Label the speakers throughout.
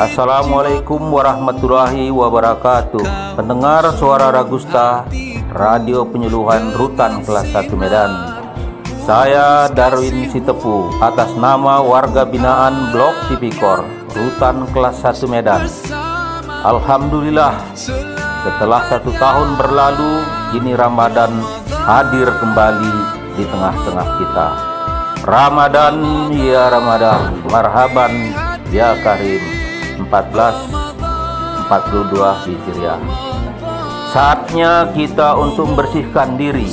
Speaker 1: Assalamualaikum warahmatullahi wabarakatuh. Pendengar suara Ragusta Radio penyuluhan Rutan kelas 1 Medan. Saya Darwin Sitepu Atas nama warga binaan Blok Tipikor Rutan kelas 1 Medan. Alhamdulillah Setelah satu tahun berlalu Kini Ramadan hadir kembali di tengah-tengah kita. Ramadan ya Ramadan. Marhaban ya Karim 1442 Hijriah. Saatnya kita untuk membersihkan diri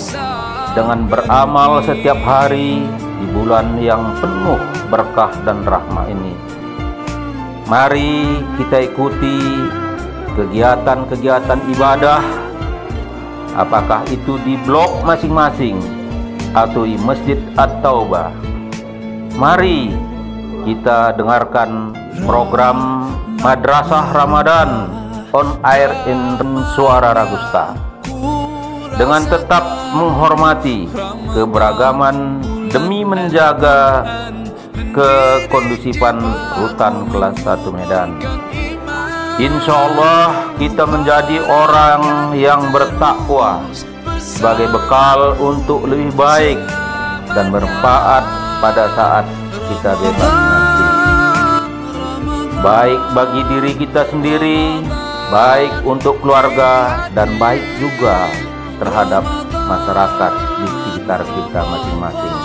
Speaker 1: dengan beramal setiap hari di bulan yang penuh berkah dan rahmat ini. Mari kita ikuti kegiatan-kegiatan ibadah apakah itu di blok masing-masing atau di Masjid At-Taubah. Mari kita dengarkan program Madrasah Ramadan on air in Suara Ragusta dengan tetap menghormati keberagaman demi menjaga kekondusifan rutan kelas 1 Medan. Insya Allah kita menjadi orang yang bertakwa sebagai bekal untuk lebih baik dan bermanfaat pada saat kita bebas baik bagi diri kita sendiri, baik untuk keluarga, dan baik juga terhadap masyarakat di sekitar kita masing-masing.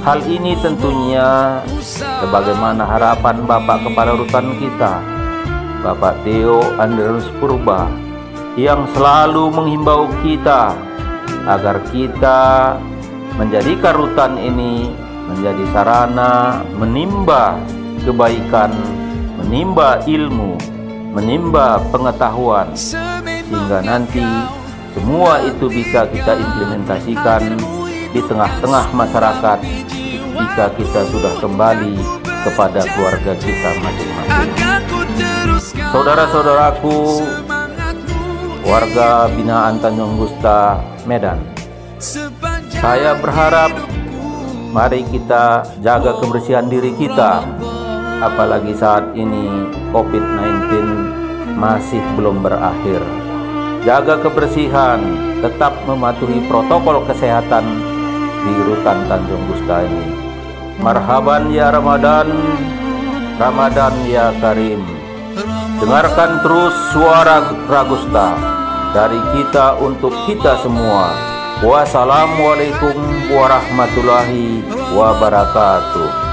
Speaker 1: Hal ini tentunya sebagaimana harapan Bapak Kepala Rutan kita, Bapak Theo Andrews Purba, yang selalu menghimbau kita agar kita menjadikan rutan ini menjadi sarana menimba kebaikan menimba ilmu, menimba pengetahuan, sehingga nanti semua itu bisa kita implementasikan di tengah-tengah masyarakat jika kita sudah kembali kepada keluarga kita masing-masing. Saudara-saudaraku, warga binaan Tanjung Gusta, Medan. Saya berharap mari kita jaga kebersihan diri kita apalagi saat ini COVID-19 masih belum berakhir. Jaga kebersihan, tetap mematuhi protokol kesehatan di rutan Tanjung Gusta ini. Marhaban ya Ramadan, Ramadan ya Karim. Dengarkan terus suara Ragusta dari kita untuk kita semua. Wassalamualaikum warahmatullahi wabarakatuh.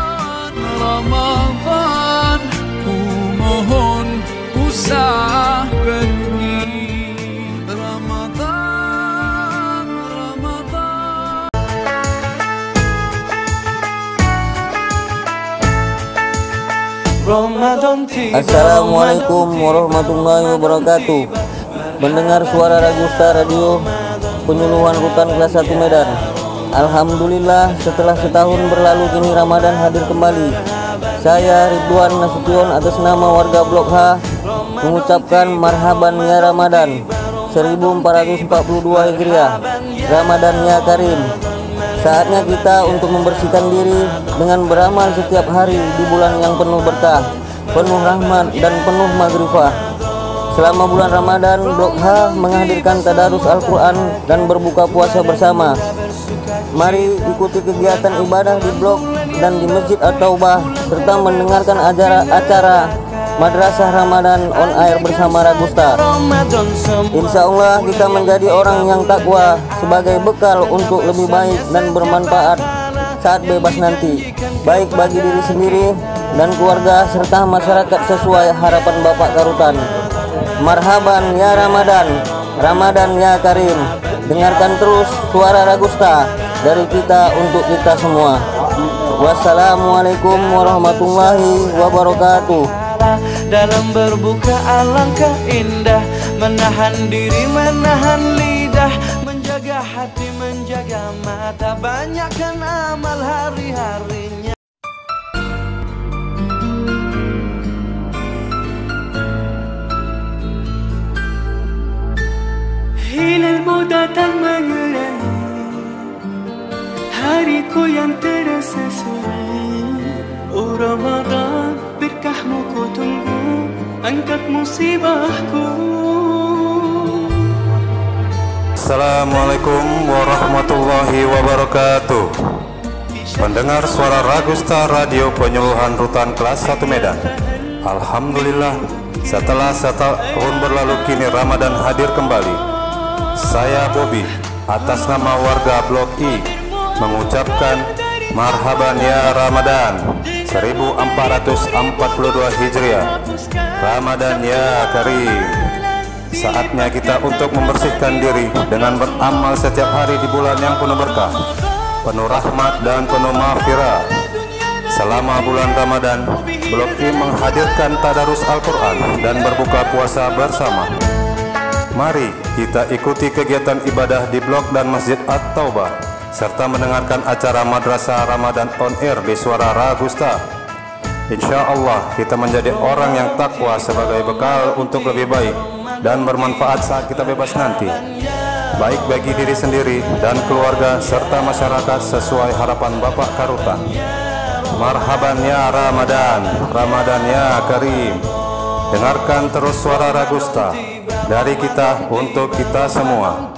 Speaker 2: Assalamualaikum warahmatullahi wabarakatuh. Mendengar suara Ragusta Radio Penyuluhan Rutan kelas 1 Medan. Alhamdulillah setelah setahun berlalu kini Ramadan hadir kembali Saya Ridwan Nasution atas nama warga Blok H Mengucapkan marhaban ya Ramadan 1442 Hijriah Ramadan ya Karim Saatnya kita untuk membersihkan diri dengan beramal setiap hari di bulan yang penuh berkah, penuh rahmat dan penuh magrifah. Selama bulan Ramadan, Blok H menghadirkan tadarus Al-Quran dan berbuka puasa bersama. Mari ikuti kegiatan ibadah di blok dan di Masjid At-Taubah serta mendengarkan acara, acara Madrasah Ramadan on air bersama Ragusta. Insya Allah kita menjadi orang yang takwa sebagai bekal untuk lebih baik dan bermanfaat saat bebas nanti, baik bagi diri sendiri dan keluarga serta masyarakat sesuai harapan Bapak Karutan. Marhaban ya Ramadan, Ramadan ya Karim. Dengarkan terus suara Ragusta dari kita untuk kita semua. Wassalamualaikum warahmatullahi wabarakatuh.
Speaker 3: Dalam berbuka alangkah indah menahan diri menahan lidah menjaga hati menjaga mata banyakkan amal hari-harinya. Hilalmu datang mengerangi Hariku yang terasa sunyi Oh Ramadan berkahmu ku tunggu. Angkat musibahku.
Speaker 4: Assalamualaikum warahmatullahi wabarakatuh. Pendengar suara Ragusta Radio Penyuluhan Rutan Kelas 1 Medan. Alhamdulillah setelah setahun berlalu kini Ramadan hadir kembali. Saya Bobby atas nama warga Blok I mengucapkan Marhaban ya Ramadan 1442 Hijriah. Ramadan ya Karim. Saatnya kita untuk membersihkan diri dengan beramal setiap hari di bulan yang penuh berkah Penuh rahmat dan penuh maghfirah. Selama bulan Ramadan, Blok I menghadirkan tadarus Al-Quran dan berbuka puasa bersama. Mari kita ikuti kegiatan ibadah di blok dan Masjid At-Taubah serta mendengarkan acara Madrasah Ramadan on air di Suara Ragusta. Insya Allah kita menjadi orang yang takwa sebagai bekal untuk lebih baik dan bermanfaat saat kita bebas nanti. Baik bagi diri sendiri dan keluarga serta masyarakat sesuai harapan Bapak Karutan. Marhaban ya Ramadan, Ramadan ya Karim. Dengarkan terus suara Ragusta dari kita untuk kita semua.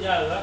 Speaker 5: ñaar la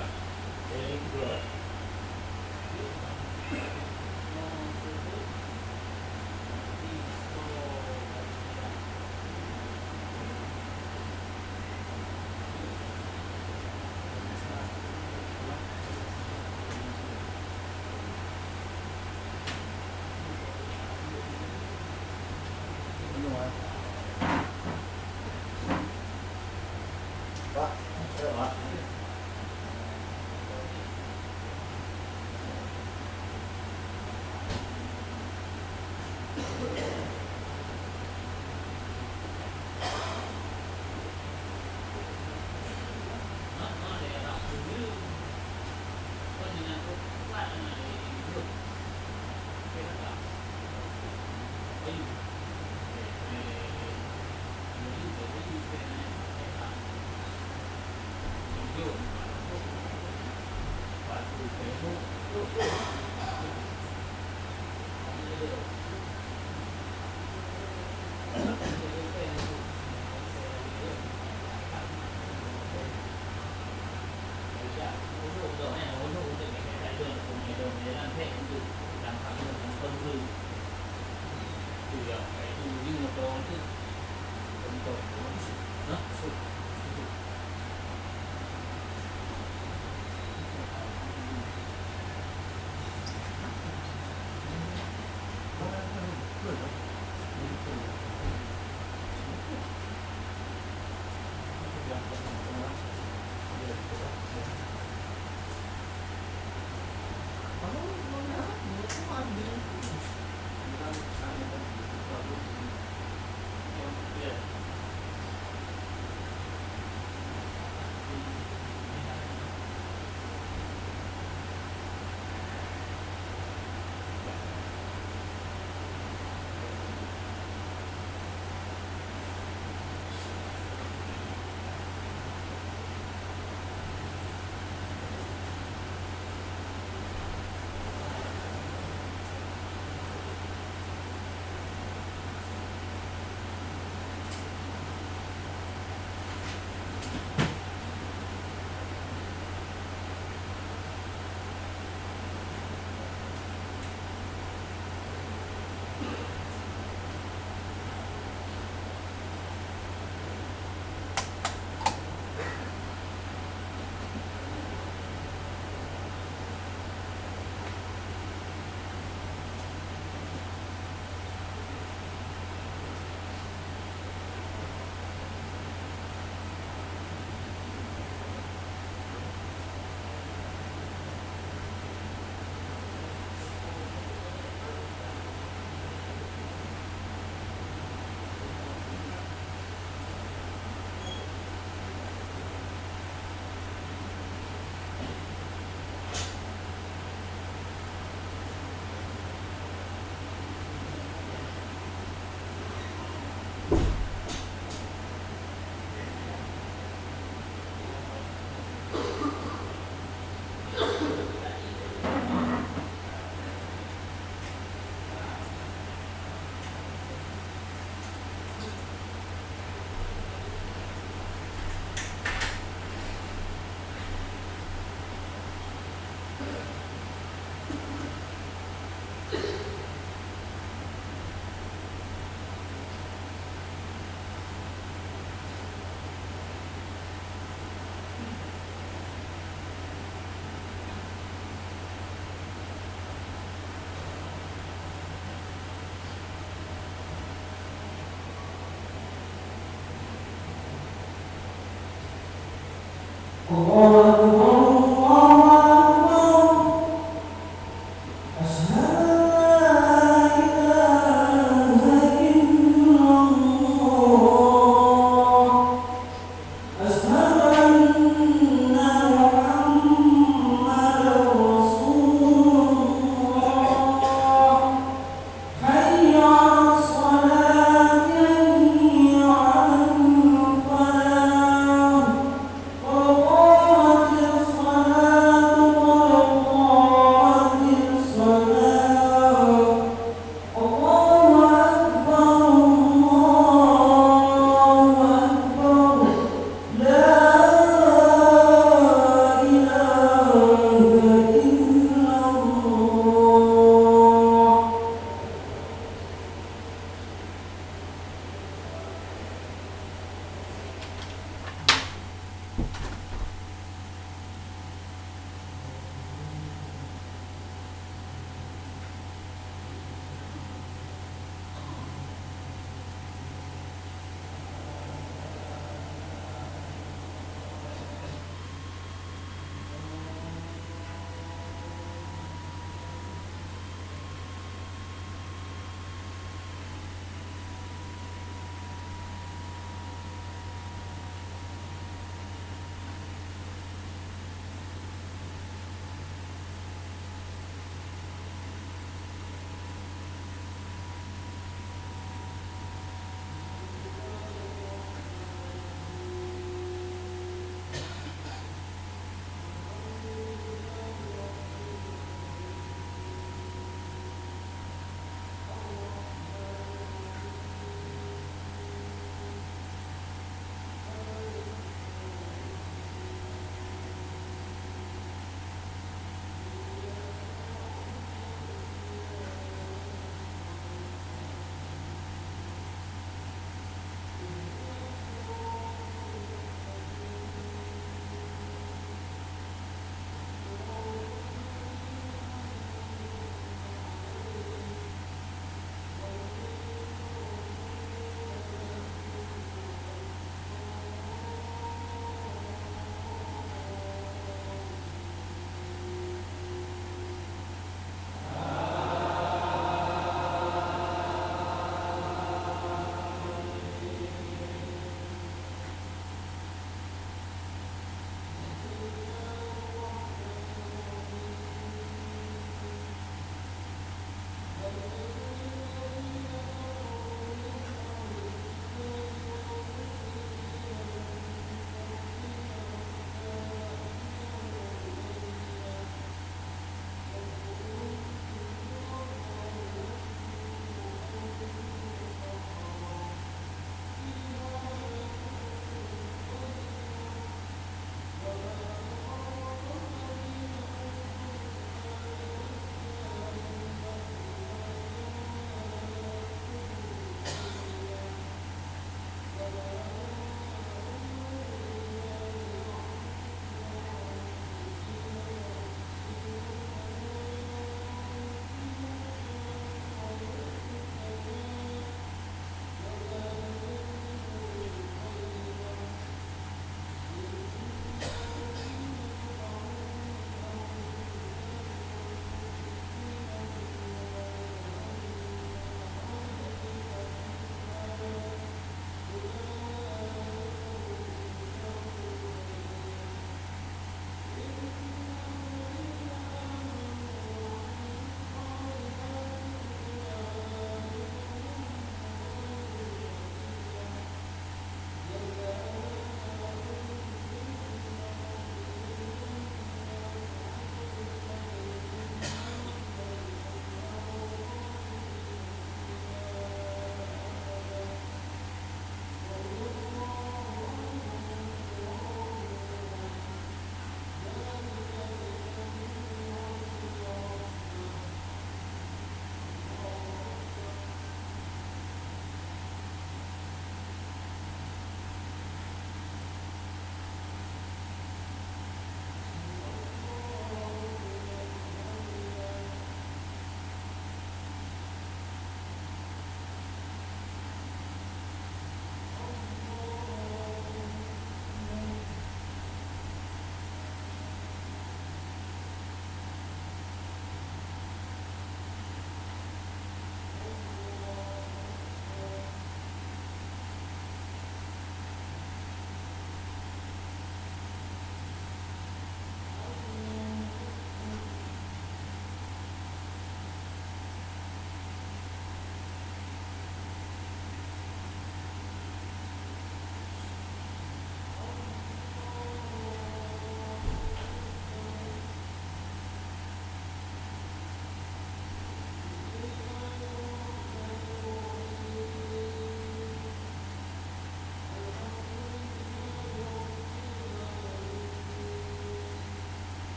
Speaker 3: Oh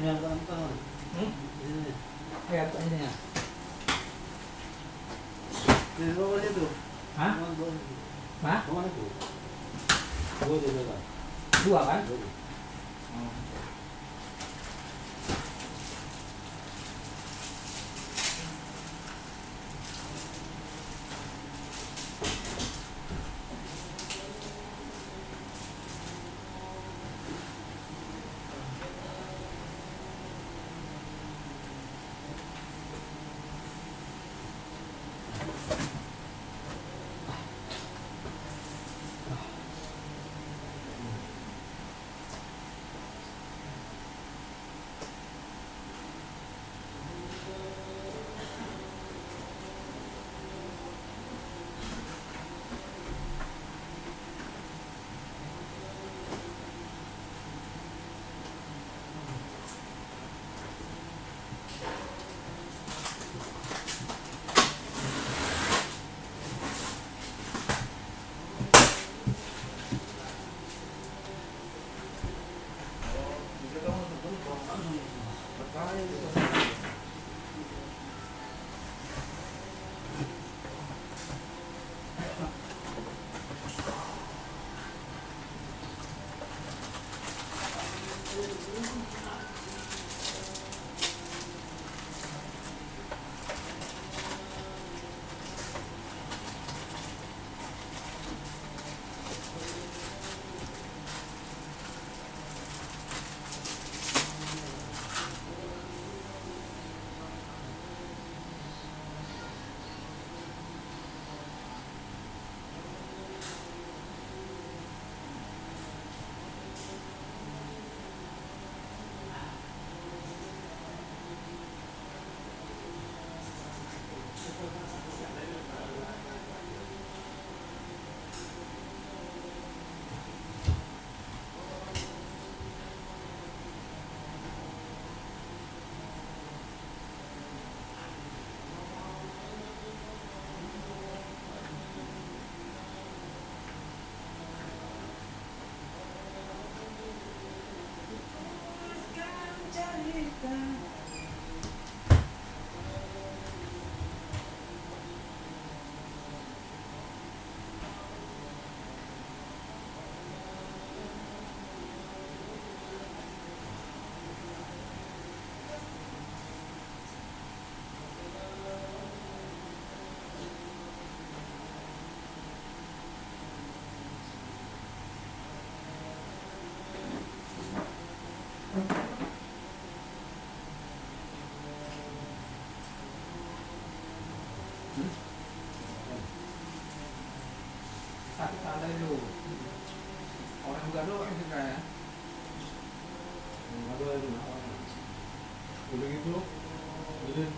Speaker 6: Ginagawa ko.
Speaker 7: Hmm?
Speaker 6: Yeah. Kaya
Speaker 7: pa
Speaker 6: niya. Pero
Speaker 7: wala
Speaker 6: to. Ha? Ma? Wala to.
Speaker 7: Dua kan? Dua. 음.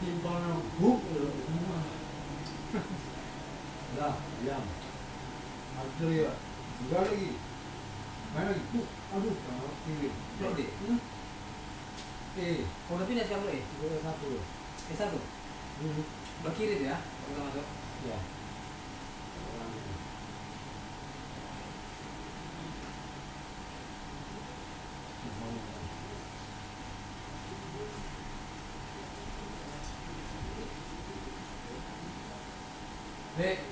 Speaker 5: Udah timpal buk semua. Dah, diam. Ada ya, enggak lagi. Main lagi, buk, aduh, kiri,
Speaker 7: Belum deh.
Speaker 5: eh,
Speaker 7: Oh, udah pindah sekarang eh.
Speaker 5: satu,
Speaker 7: Eh satu. tuh. Kalau kita masuk.
Speaker 5: ya.
Speaker 8: 네.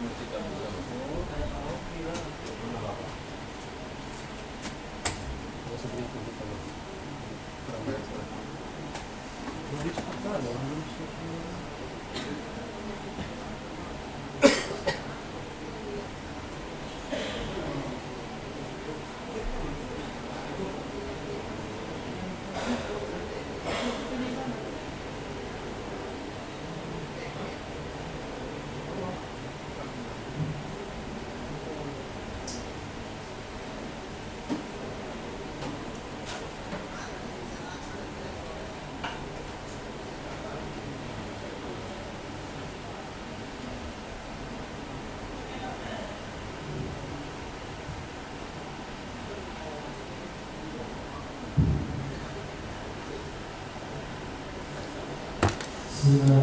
Speaker 8: uh,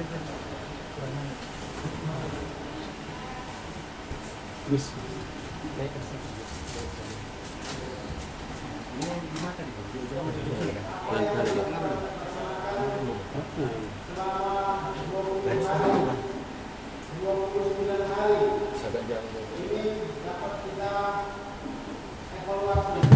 Speaker 8: 29 hari ini dapat kita evaluasi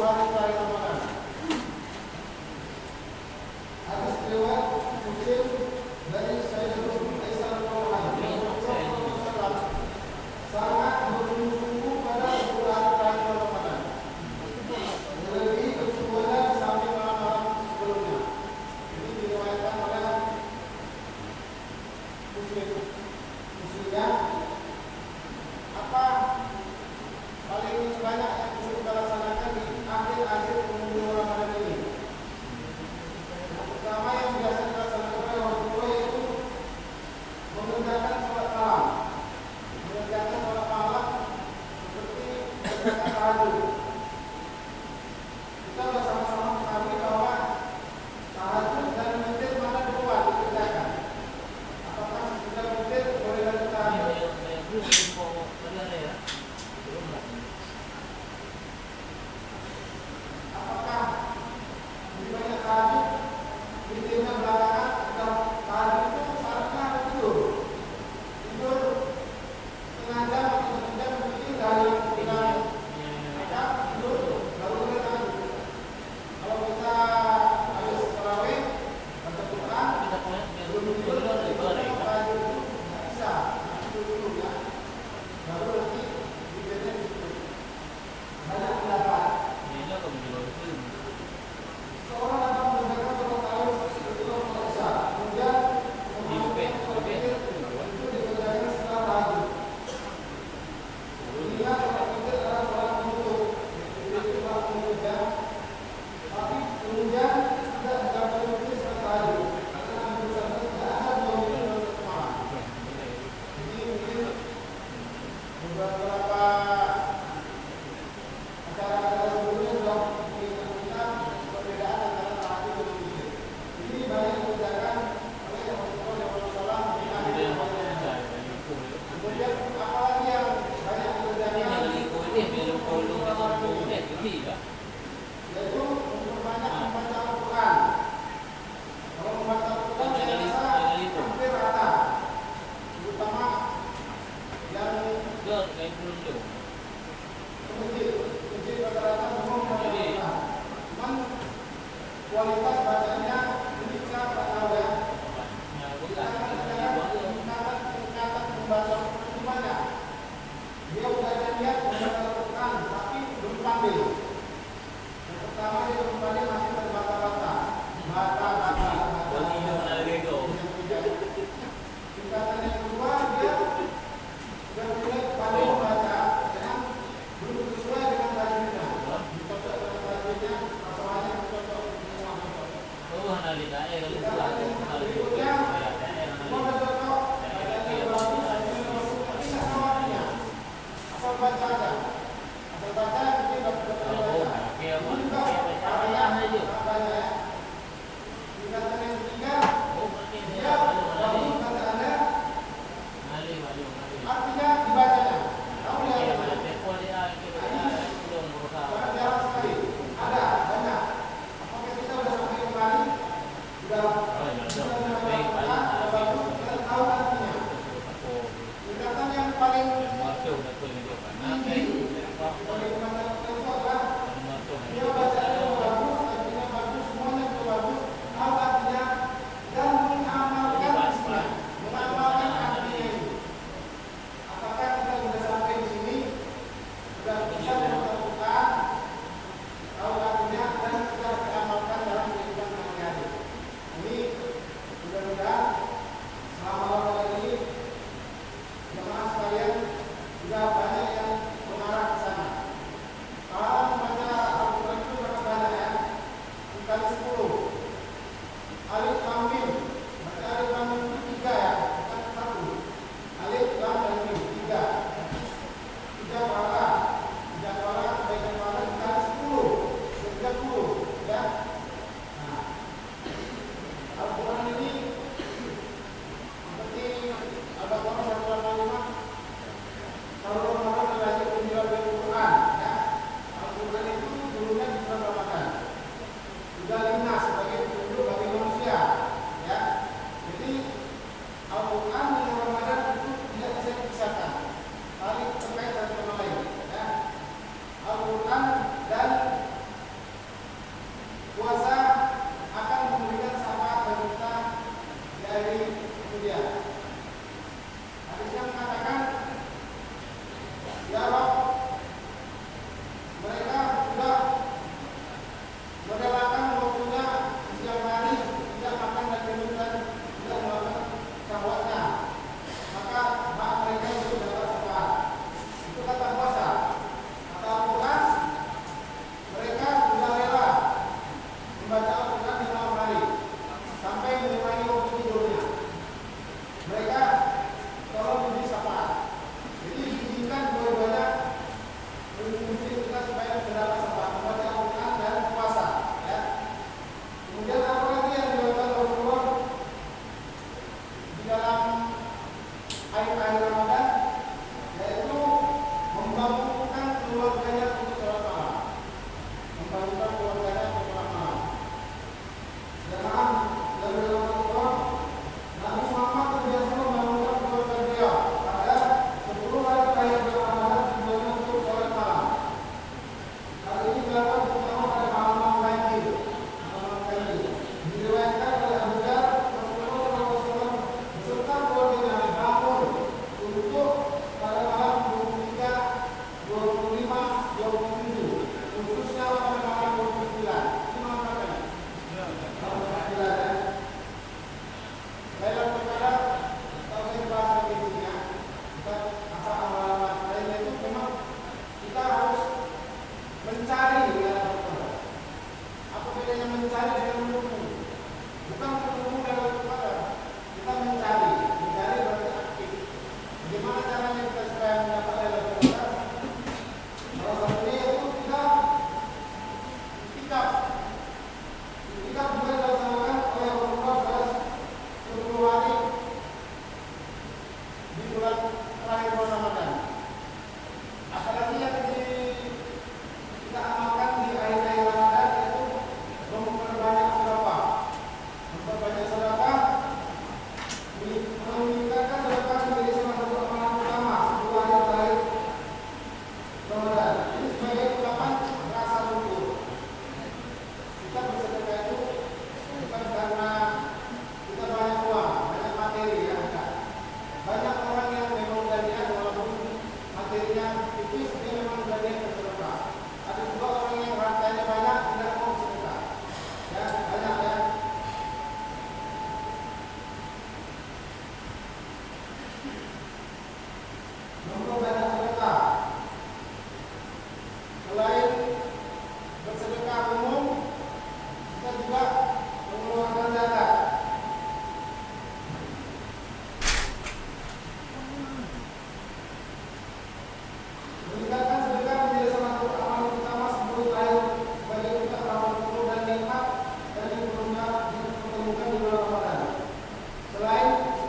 Speaker 8: Lord,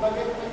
Speaker 8: da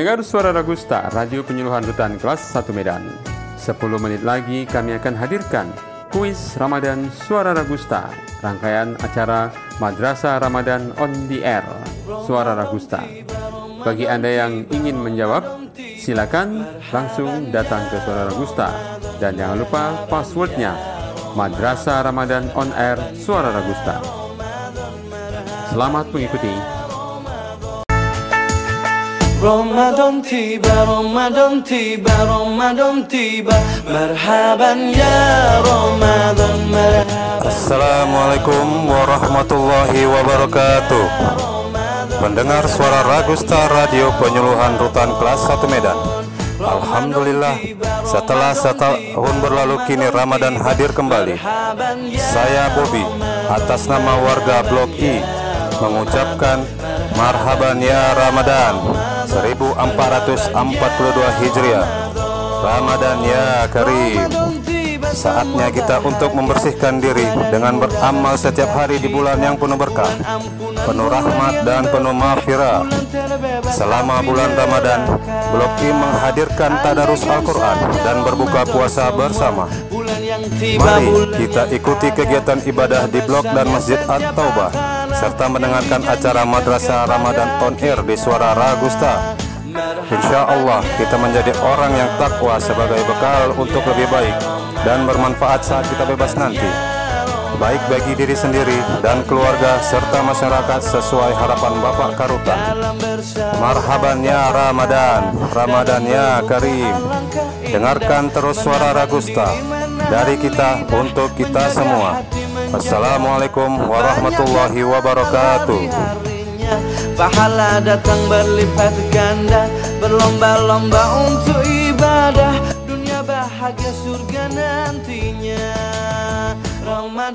Speaker 9: Pendengar Suara Ragusta, Radio Penyuluhan Rutan Kelas 1 Medan. 10 menit lagi kami akan hadirkan kuis Ramadan Suara Ragusta, rangkaian acara Madrasah Ramadan on the Air, Suara Ragusta. Bagi Anda yang ingin menjawab, silakan langsung datang ke Suara Ragusta dan jangan lupa passwordnya Madrasah Ramadan on Air Suara Ragusta. Selamat mengikuti.
Speaker 10: Ramadan tiba, Ramadan tiba, Ramadan tiba. Marhaban ya Ramadan marhaban.
Speaker 4: Assalamualaikum warahmatullahi wabarakatuh. Mendengar suara Ragusta Radio Penyuluhan Rutan Kelas 1 Medan. Alhamdulillah setelah satu tahun berlalu kini Ramadan hadir kembali. Saya Bobby atas nama warga Blok I mengucapkan Marhaban ya Ramadan. 1442 Hijriah Ramadan ya Karim Saatnya kita untuk membersihkan diri dengan beramal setiap hari di bulan yang penuh berkah, penuh rahmat dan penuh maghfirah. Selama bulan Ramadan, Blok I menghadirkan tadarus Al-Quran dan berbuka puasa bersama. Mari kita ikuti kegiatan ibadah di Blok dan Masjid At-Taubah serta mendengarkan acara Madrasah Ramadan on Air di Suara Ragusta. Insya Allah kita menjadi orang yang takwa sebagai bekal untuk lebih baik dan bermanfaat saat kita bebas nanti. Baik bagi diri sendiri dan keluarga serta masyarakat sesuai harapan Bapak Karutan. Marhaban ya Ramadan, Ramadan ya Karim. Dengarkan terus suara Ragusta dari kita untuk kita semua. Assalamualaikum warahmatullahi wabarakatuh.
Speaker 10: Pahala datang berlipat ganda Berlomba-lomba untuk ibadah. Dunia bahagia surga nantinya. Ramadan